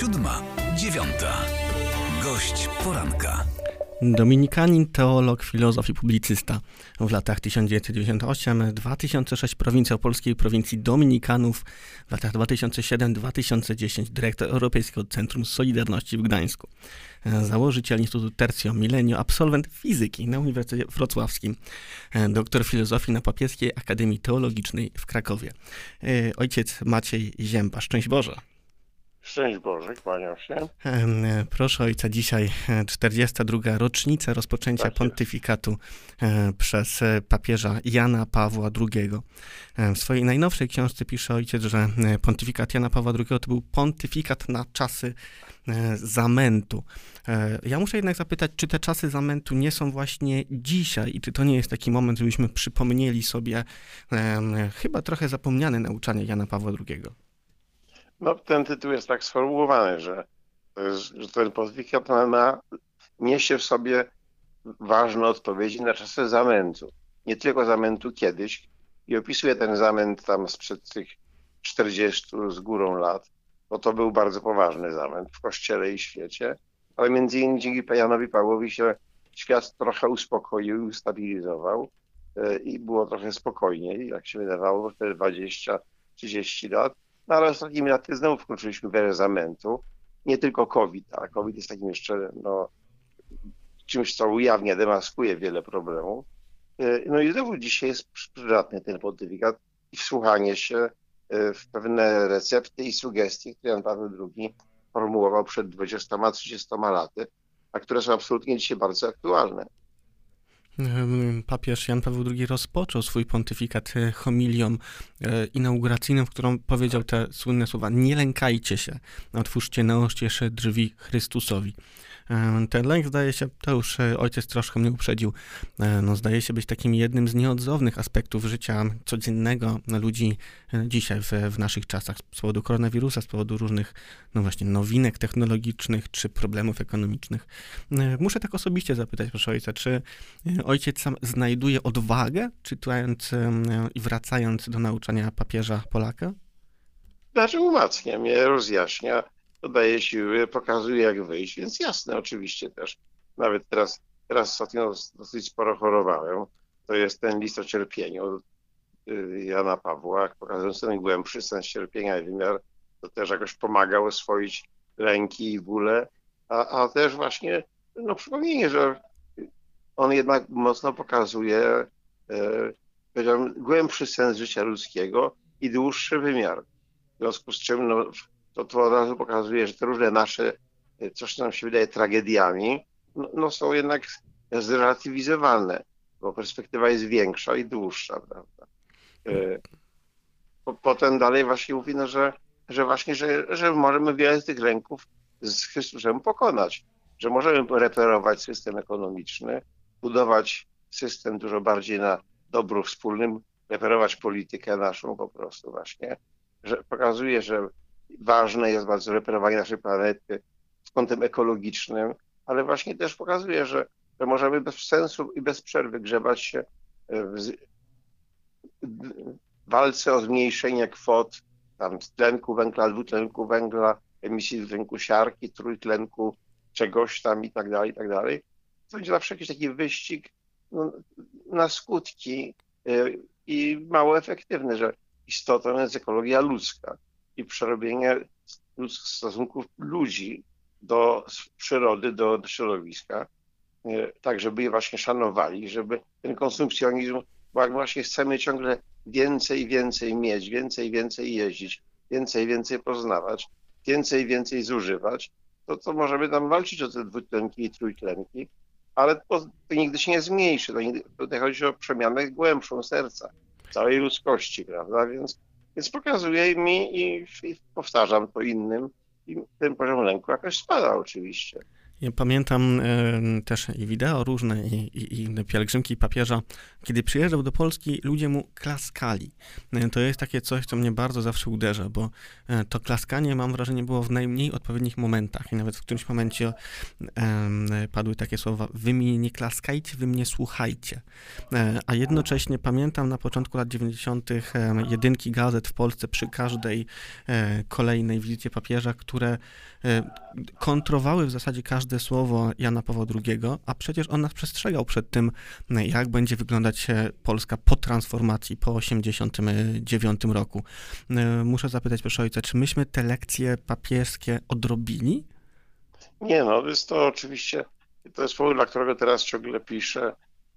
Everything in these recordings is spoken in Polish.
Siódma, dziewiąta. Gość poranka. Dominikanin, teolog, filozof i publicysta. W latach 1998-2006 prowincjał polskiej prowincji Dominikanów, w latach 2007-2010 dyrektor Europejskiego Centrum Solidarności w Gdańsku. Założyciel Instytutu Tercio Milenio, absolwent fizyki na Uniwersytecie Wrocławskim, doktor filozofii na Papieskiej Akademii Teologicznej w Krakowie. Ojciec Maciej Zięba. Szczęść Boże. Szczęść Boże, kłaniam się. Proszę ojca, dzisiaj 42. rocznica rozpoczęcia tak pontyfikatu przez papieża Jana Pawła II. W swojej najnowszej książce pisze ojciec, że pontyfikat Jana Pawła II to był pontyfikat na czasy zamętu. Ja muszę jednak zapytać, czy te czasy zamętu nie są właśnie dzisiaj i czy to nie jest taki moment, żebyśmy przypomnieli sobie chyba trochę zapomniane nauczanie Jana Pawła II? No, ten tytuł jest tak sformułowany, że, że ten pontyfikat ma, niesie w sobie ważne odpowiedzi na czasy zamętu. Nie tylko zamętu kiedyś. I opisuje ten zamęt tam sprzed tych 40 z górą lat, bo to był bardzo poważny zamęt w Kościele i świecie. Ale między innymi dzięki Janowi Pawłowi się świat trochę uspokoił i ustabilizował e, i było trochę spokojniej, jak się wydawało, te 20-30 lat. No ale ostatnimi laty znowu wkroczyliśmy w erę zamętu. Nie tylko COVID, a COVID jest takim jeszcze no, czymś, co ujawnia, demaskuje wiele problemów. E, no i znowu dzisiaj jest przydatny ten pontyfikat i wsłuchanie się e, w pewne recepty i sugestie, które Jan Paweł II formułował przed 20-30 laty, a które są absolutnie dzisiaj bardzo aktualne. Papież Jan Paweł II rozpoczął swój pontyfikat e, homilią e, inauguracyjną, w którą powiedział te słynne słowa: Nie lękajcie się, otwórzcie na oścież drzwi Chrystusowi. Ten lęk zdaje się, to już e, ojciec troszkę mnie uprzedził, e, no zdaje się być takim jednym z nieodzownych aspektów życia codziennego ludzi e, dzisiaj w, w naszych czasach z powodu koronawirusa, z powodu różnych, no właśnie, nowinek technologicznych czy problemów ekonomicznych. Muszę tak osobiście zapytać, proszę ojca, czy ojciec sam znajduje odwagę, czytając i wracając do nauczania papieża Polaka? Znaczy umacnia mnie, rozjaśnia dodaje siły, pokazuje jak wyjść, więc jasne, oczywiście też. Nawet teraz, teraz ostatnio dosyć sporo chorowałem. To jest ten list o cierpieniu y, Jana Pawła, pokazując ten głębszy sens cierpienia i wymiar, to też jakoś pomaga oswoić lęki i bóle, a, a też właśnie no, przypomnienie, że on jednak mocno pokazuje e, głębszy sens życia ludzkiego i dłuższy wymiar. W związku z czym no, to, to od razu pokazuje, że te różne nasze, e, coś co nam się wydaje tragediami, no, no są jednak zrelatywizowane, bo perspektywa jest większa i dłuższa, prawda. E, potem dalej właśnie mówi, no, że, że właśnie, że, że możemy wiele z tych lęków z Chrystusem pokonać, że możemy reperować system ekonomiczny, budować system dużo bardziej na dobru wspólnym, reperować politykę naszą po prostu właśnie, że pokazuje, że ważne jest bardzo reperowanie naszej planety z kątem ekologicznym, ale właśnie też pokazuje, że, że możemy bez sensu i bez przerwy grzebać się w walce o zmniejszenie kwot tam tlenku węgla, dwutlenku węgla, emisji dwutlenku siarki, trójtlenku czegoś tam i tak dalej, i tak dalej. To będzie zawsze jakiś taki wyścig no, na skutki y, i mało efektywny, że istotą jest ekologia ludzka i przerobienie stosunków ludzi do przyrody, do, do środowiska, tak żeby je właśnie szanowali, żeby ten konsumpcjonizm, bo jak właśnie chcemy ciągle więcej, więcej mieć, więcej, więcej jeździć, więcej, więcej poznawać, więcej, więcej zużywać, to, to możemy tam walczyć o te dwutlenki i trójtlenki, ale to, to nigdy się nie zmniejszy. To nigdy, tutaj chodzi o przemianę głębszą serca, całej ludzkości, prawda? Więc więc pokazuje mi i, i powtarzam to innym i ten poziom lęku jakoś spada oczywiście. Ja pamiętam e, też i wideo różne, i, i, i pielgrzymki papieża. Kiedy przyjeżdżał do Polski, ludzie mu klaskali. E, to jest takie coś, co mnie bardzo zawsze uderza, bo e, to klaskanie, mam wrażenie, było w najmniej odpowiednich momentach. I nawet w którymś momencie padły takie słowa: Wy mnie nie klaskajcie, wy mnie słuchajcie. a jednocześnie pamiętam na początku lat 90. jedynki gazet w Polsce przy każdej kolejnej wizycie papieża, które kontrowały w zasadzie każde słowo Jana Pawła II, a przecież on nas przestrzegał przed tym, jak będzie wyglądać Polska po transformacji, po 1989 roku. Muszę zapytać, proszę ojca, czy myśmy te lekcje papieskie odrobili? Nie, no jest to oczywiście, to jest powód, dla którego teraz ciągle piszę,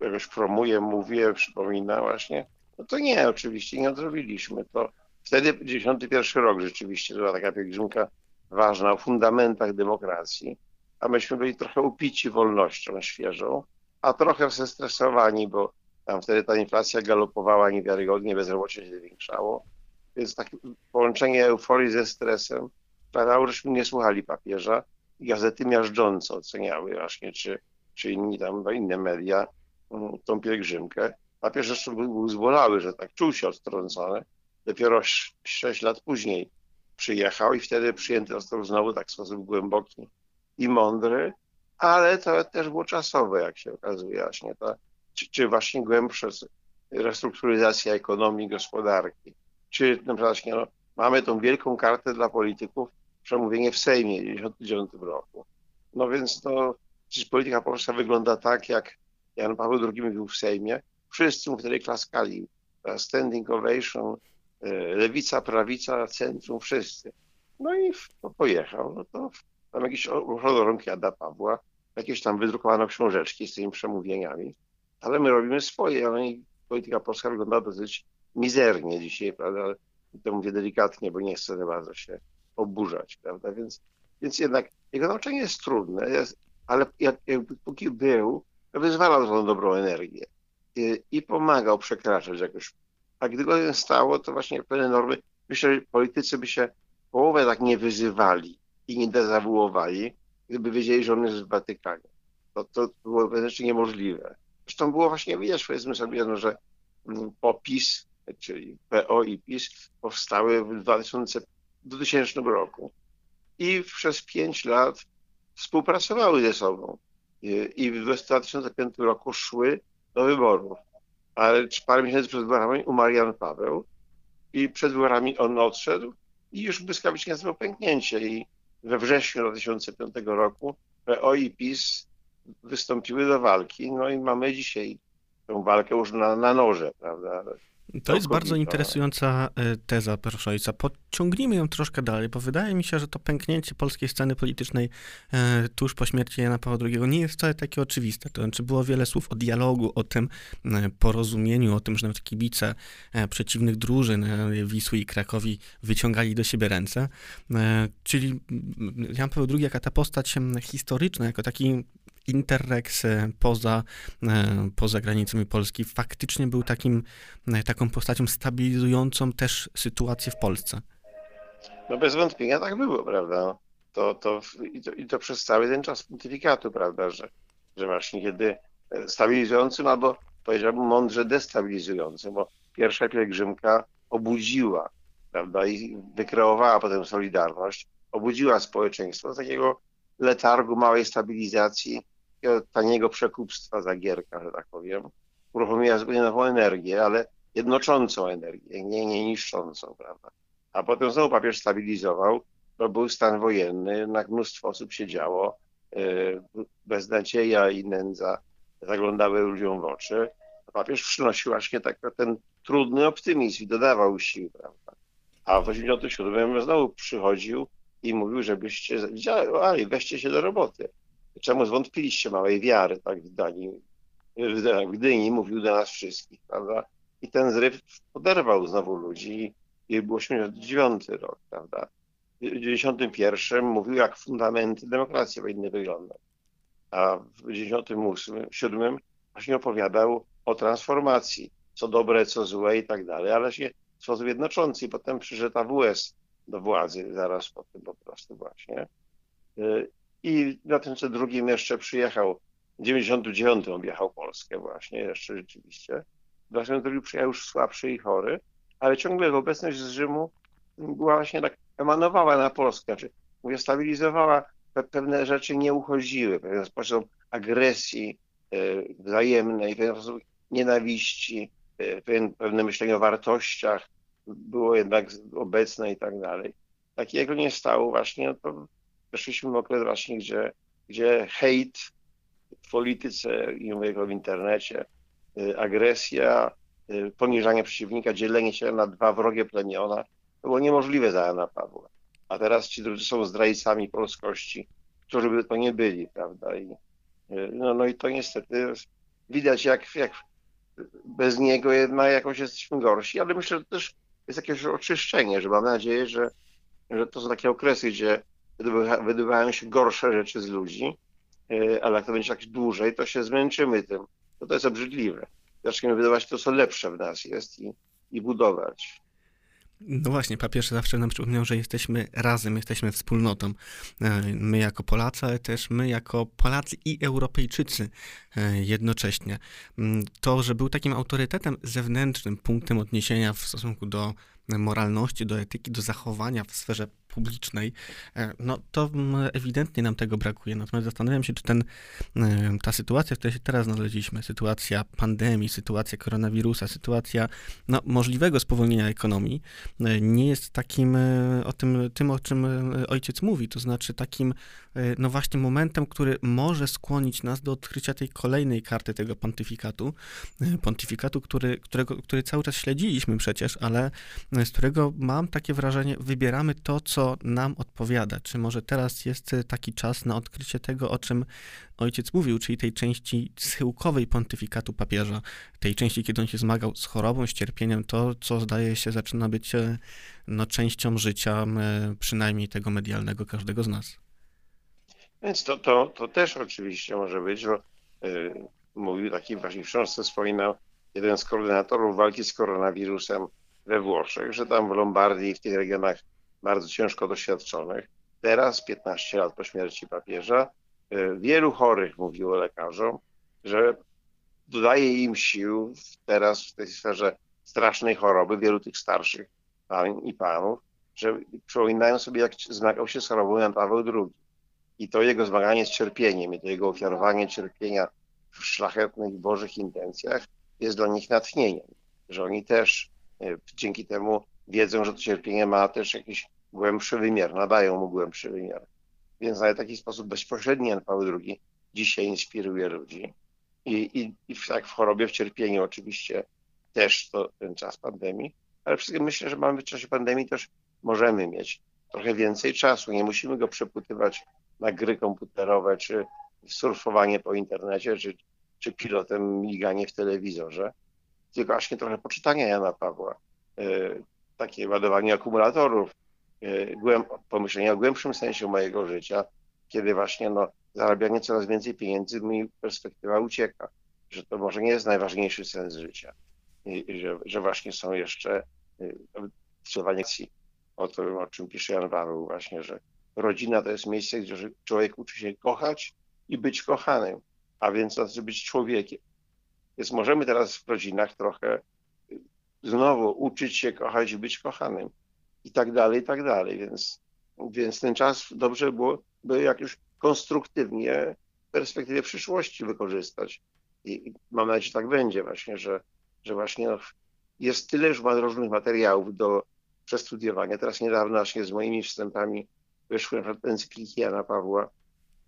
jakoś promuję, mówię, przypominam właśnie. No to nie, oczywiście nie odrobiliśmy. To wtedy 91 rok rzeczywiście była taka pielgrzymka ważna o fundamentach demokracji, a myśmy byli trochę upici wolnością świeżą, a trochę zestresowani, bo tam wtedy ta inflacja galopowała niewiarygodnie, bezrobocie się zwiększało, więc takie połączenie euforii ze stresem sprawiało, żeśmy nie słuchali papieża i gazety miażdżąco oceniały właśnie, czy, czy inni tam, inne media mm, tą pielgrzymkę. Papież jeszcze był, był zbolały, że tak czuł się odtrącony. Dopiero sześć lat później przyjechał i wtedy przyjęty został znowu tak w sposób głęboki i mądry, ale to też było czasowe, jak się okazuje właśnie, ta, czy, czy właśnie głębsza restrukturyzacja ekonomii, gospodarki, czy na przykład no, mamy tą wielką kartę dla polityków, przemówienie w Sejmie w 1999 roku. No więc to, przecież polityka polska wygląda tak, jak Jan Paweł II był w Sejmie. Wszyscy mu wtedy klaskali. Standing ovation, e, lewica, prawica, centrum, wszyscy. No i pojechał. No to tam jakieś rąk Ada Pawła, jakieś tam wydrukowano książeczki z tymi przemówieniami, ale my robimy swoje, i polityka polska wygląda dosyć mizernie dzisiaj, prawda, ale to mówię delikatnie, bo nie chcę za bardzo się oburzać, prawda, więc, więc jednak jego nauczanie jest trudne, jest, ale jak, jak, póki był, wyzwalał tą dobrą energię i, i pomagał przekraczać jakoś. A gdy go stało, to właśnie pewne normy, myślę, że politycy by się połowę tak nie wyzywali, i nie dezawuowali, gdyby wiedzieli, że on jest w Watykanie. To, to było wręcz niemożliwe. Zresztą było właśnie widać, powiedzmy sobie, no, że mm, POPIS, czyli PO i PiS powstały w 2000, 2000 roku i przez pięć lat współpracowały ze sobą i w 2005 roku szły do wyborów. Ale parę miesięcy przed wyborami umarł Jan Paweł i przed wyborami on odszedł i już błyskawicznie nastąpiło pęknięcie i we wrześniu 2005 roku PO i PiS wystąpiły do walki, no i mamy dzisiaj tę walkę już na, na noże, prawda? To jest bardzo interesująca e, teza, proszę ojca. Podciągnijmy ją troszkę dalej, bo wydaje mi się, że to pęknięcie polskiej sceny politycznej e, tuż po śmierci Jana Pawła II nie jest wcale takie oczywiste. To znaczy było wiele słów o dialogu, o tym e, porozumieniu, o tym, że nawet kibice przeciwnych drużyn Wisły i Krakowi wyciągali do siebie ręce. Czyli Jan Paweł II jako ta postać historyczna, jako taki Interrex e, poza, e, poza granicami Polski faktycznie był takim, e, taką postacią stabilizującą też sytuację w Polsce. No bez wątpienia tak było, prawda? To, to, i, to, I to przez cały ten czas pontyfikatu, prawda, że, że właśnie kiedy stabilizującym albo powiedziałbym mądrze destabilizującym, bo pierwsza pielgrzymka obudziła, prawda, i wykreowała potem Solidarność, obudziła społeczeństwo z takiego letargu, małej stabilizacji, taniego przekupstwa za gierka, że tak powiem, uruchomiła zupełnie nową energię, ale jednoczącą energię, nie, nie niszczącą, prawda. A potem znowu papież stabilizował, to był stan wojenny, jednak mnóstwo osób siedziało, yy, beznadzieja i nędza zaglądały ludziom w oczy. Papież przynosił właśnie tak, ten trudny optymizm i dodawał sił, prawda. A w 1987 znowu przychodził i mówił, żebyście działali, weźcie się do roboty. Czemu zwątpiliście małej wiary, tak w Danii, w Gdyni mówił do nas wszystkich, prawda? I ten zryw poderwał znowu ludzi i był 89 rok, prawda? W 91 mówił, jak fundamenty demokracji powinny wyglądać. A w 97 właśnie opowiadał o transformacji, co dobre, co złe i tak dalej, ale się w sposób jednoczący. I potem przyszedł AWS do władzy zaraz po tym po prostu właśnie. I w 2002 jeszcze przyjechał, w 99 objechał Polskę właśnie, jeszcze rzeczywiście. W 2002 przyjechał już słabszy i chory, ale ciągle jego obecność z Rzymu była właśnie tak, emanowała na Polskę, znaczy, mówię, stabilizowała, pewne rzeczy nie uchodziły, pewien sposób agresji e, wzajemnej, pewien sposób nienawiści, e, pewien, pewne myślenie o wartościach było jednak obecne i tak dalej. Takiego nie stało właśnie, no to weszliśmy w okres właśnie, gdzie, gdzie hejt w polityce i mówię w internecie, y, agresja, y, poniżanie przeciwnika, dzielenie się na dwa wrogie plemiona, to było niemożliwe za Jana Pawła. A teraz ci drudzy są zdrajcami polskości, którzy by to nie byli, prawda? I, y, no, no i to niestety widać, jak, jak bez niego jednak jakoś jesteśmy gorsi, ale myślę, że też jest jakieś oczyszczenie, że mam nadzieję, że, że to są takie okresy, gdzie wydobywają się gorsze rzeczy z ludzi, e, ale jak to będzie tak dłużej, to się zmęczymy tym. To, to jest obrzydliwe. Zaczniemy wydawać to, co lepsze w nas jest i, i budować. No właśnie, papież zawsze nam przypomniał, że jesteśmy razem, jesteśmy wspólnotą. E, my jako Polacy, ale też my jako Polacy i Europejczycy e, jednocześnie. Mm, to, że był takim autorytetem zewnętrznym, punktem odniesienia w stosunku do moralności, do etyki, do zachowania w sferze publicznej, e, no to ewidentnie nam tego brakuje. Natomiast zastanawiam się, czy ten, e, ta sytuacja, w której się teraz znaleźliśmy, sytuacja pandemii, sytuacja koronawirusa, sytuacja no, możliwego spowolnienia ekonomii, e, nie jest takim, o tym, tym, o czym ojciec mówi, to znaczy takim, no właśnie momentem, który może skłonić nas do odkrycia tej kolejnej karty tego pontyfikatu, pontyfikatu, który, którego, który cały czas śledziliśmy przecież, ale z którego mam takie wrażenie, wybieramy to, co co nam odpowiada. Czy może teraz jest taki czas na odkrycie tego, o czym ojciec mówił, czyli tej części schyłkowej pontyfikatu papieża, tej części, kiedy on się zmagał z chorobą, z cierpieniem, to, co zdaje się zaczyna być e, no, częścią życia, e, przynajmniej tego medialnego każdego z nas. Więc to, to, to też oczywiście może być, bo yy, mówił taki właśnie w książce wspominał jeden z koordynatorów walki z koronawirusem we Włoszech, że tam w Lombardii w tych regionach bardzo ciężko doświadczonych. Teraz, 15 lat po śmierci papieża, e, wielu chorych mówiło lekarzom, że dodaje im sił teraz w tej sferze strasznej choroby, wielu tych starszych pań i panów, że przypominają sobie, jak zmagał się z chorobą Jan Paweł II. I to jego zmaganie z cierpieniem, i to jego ofiarowanie cierpienia w szlachetnych, bożych intencjach jest dla nich natchnieniem, że oni też e, dzięki temu wiedzą, że to cierpienie ma też jakiś głębszy wymiar, nadają mu głębszy wymiar. Więc na taki sposób bezpośredni Jan Paweł II dzisiaj inspiruje ludzi. I, i, i tak w chorobie, w cierpieniu oczywiście też to ten czas pandemii, ale wszystkim myślę, że mamy w czasie pandemii też możemy mieć trochę więcej czasu. Nie musimy go przepłytywać na gry komputerowe, czy surfowanie po internecie, czy, czy pilotem miganie w telewizorze, tylko właśnie trochę poczytania Jana Pawła, y, takie ładowanie akumulatorów, e, głęb, pomyślenia o głębszym sensie mojego życia, kiedy właśnie no, zarabianie coraz więcej pieniędzy mi perspektywa ucieka, że to może nie jest najważniejszy sens życia, I, że, że właśnie są jeszcze wsuwanie o tym, o czym pisze Jan Paweł właśnie, że rodzina to jest miejsce, gdzie człowiek uczy się kochać i być kochanym, a więc znaczy być człowiekiem. Więc możemy teraz w rodzinach trochę znowu uczyć się kochać być kochanym i tak dalej, i tak dalej. Więc, więc ten czas dobrze było, by jak już konstruktywnie w perspektywie przyszłości wykorzystać. I, i mam nadzieję, że tak będzie właśnie, że, że właśnie no, jest tyle już różnych materiałów do przestudiowania. Teraz niedawno właśnie z moimi wstępami wyszły encykliki Jana Pawła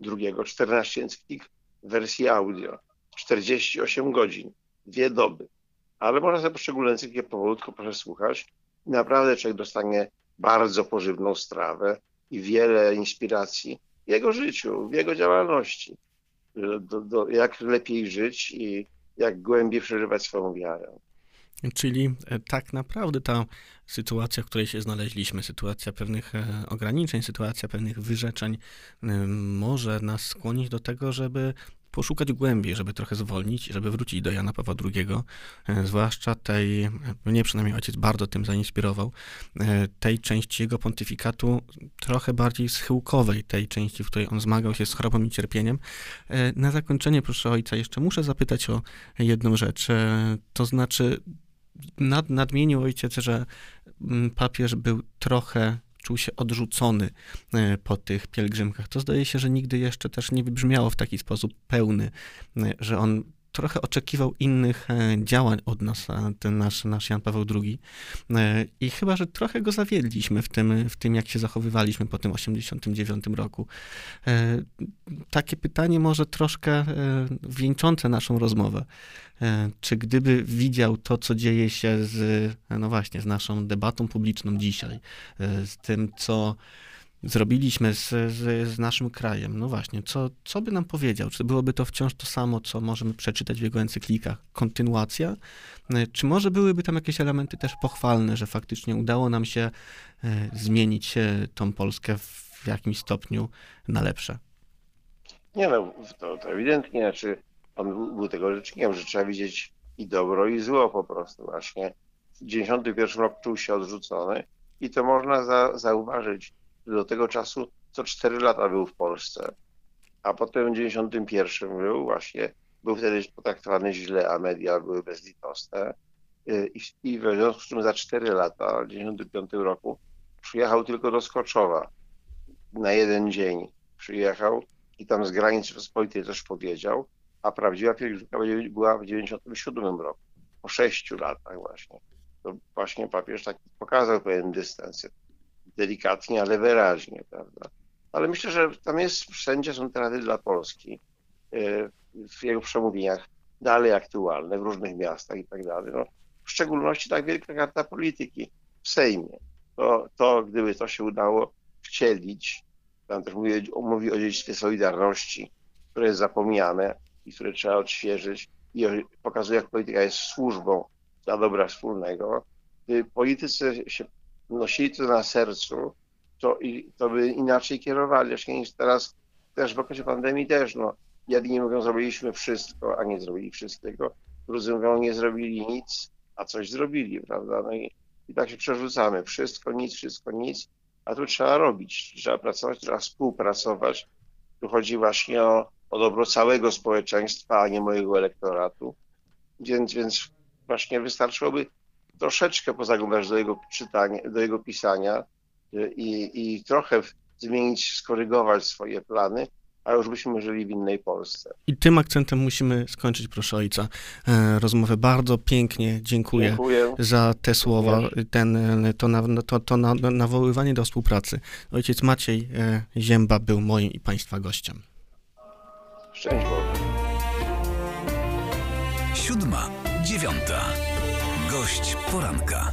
II, 14 encyklik w wersji audio, 48 godzin, dwie doby ale można sobie poszczególne encyklie powolutku przesłuchać naprawdę człowiek dostanie bardzo pożywną strawę i wiele inspiracji w jego życiu, w jego działalności, do, do, jak lepiej żyć i jak głębiej przeżywać swoją wiarę. Czyli e, tak naprawdę ta sytuacja, w której się znaleźliśmy, sytuacja pewnych e, ograniczeń, sytuacja pewnych wyrzeczeń, może nas skłonić do tego, żeby poszukać głębiej, żeby trochę zwolnić, żeby wrócić do Jana Pawła II, e, zwłaszcza tej, mnie przynajmniej ojciec bardzo tym zainspirował, e, tej części jego pontyfikatu trochę bardziej schyłkowej, tej części, w której on zmagał się z chorobą i cierpieniem. E, na zakończenie, proszę ojca, jeszcze muszę zapytać o jedną rzecz, to znaczy nad, nadmienił ojciec, że mm, papież był trochę czuł się odrzucony e, po tych pielgrzymkach. To zdaje się, że nigdy jeszcze też nie wybrzmiało w taki sposób pełny, e, że on trochę oczekiwał innych e, działań od nas, ten nasz, nasz Jan Paweł II. I chyba, że trochę go zawiedliśmy w tym, w tym, jak się zachowywaliśmy po tym 89 roku. Takie pytanie może troszkę wieńczące naszą rozmowę. E, czy gdyby widział to, co dzieje się z, no właśnie, z naszą debatą publiczną dzisiaj, e, z tym, co zrobiliśmy z, z, z, naszym krajem. No właśnie, co, co by nam powiedział? Czy byłoby to wciąż to samo, co możemy przeczytać w jego encyklikach? Kontynuacja? E, czy może byłyby tam jakieś elementy też pochwalne, że faktycznie udało nam się zmienić tą Polskę w jakimś stopniu na lepsze? Nie no, to, to ewidentnie, znaczy on był tego rzecznikiem, że trzeba widzieć i dobro, i zło po prostu właśnie. W 91 roku czuł się odrzucony i to można za, zauważyć, do tego czasu co 4 lata był w Polsce, a potem w 91 był właśnie, był wtedy potraktowany źle, a media były bezlitosne i, i w związku z czym za 4 lata, w 95 roku przyjechał tylko do Skoczowa na jeden dzień. Przyjechał i tam z granic Rzeczypospolitej też powiedział, a prawdziwa pielgrzymka była w 97 roku, po sześciu latach właśnie. To właśnie papież tak pokazał pewien dystans, delikatnie, ale wyraźnie, prawda. Ale myślę, że tam jest, wszędzie są te dla Polski e, w jego przemówieniach dalej aktualne, w różnych miastach i tak dalej. No, w szczególności tak wielka karta polityki w Sejmie. To, to gdyby to się udało wcielić, tam też mówi, mówi o dziedzictwie Solidarności, które jest zapomniane, i które trzeba odświeżyć i pokazuje, jak polityka jest służbą dla dobra wspólnego. Gdy politycy się nosili to na sercu, to, i, to by inaczej kierowali, właśnie niż teraz też w okresie pandemii też, no, jedni mówią, zrobiliśmy wszystko, a nie zrobili wszystkiego, drudzy mówią, nie zrobili nic, a coś zrobili, prawda, no i, i tak się przerzucamy, wszystko, nic, wszystko, nic, a tu trzeba robić, trzeba pracować, trzeba współpracować, tu chodzi właśnie o o dobro całego społeczeństwa, a nie mojego elektoratu. Więc, więc właśnie wystarczyłoby troszeczkę pozaglądać do jego czytania, do jego pisania y, i, i trochę zmienić, skorygować swoje plany, a już byśmy żyli w innej Polsce. I tym akcentem musimy skończyć, proszę ojca, e, rozmowę. Bardzo pięknie dziękuję, dziękuję. za te słowa, ten, to, to, to nawoływanie do współpracy. Ojciec Maciej e, Zięba był moim i Państwa gościem. Szczęść Boże. Siódma, dziewiąta. Gość poranka.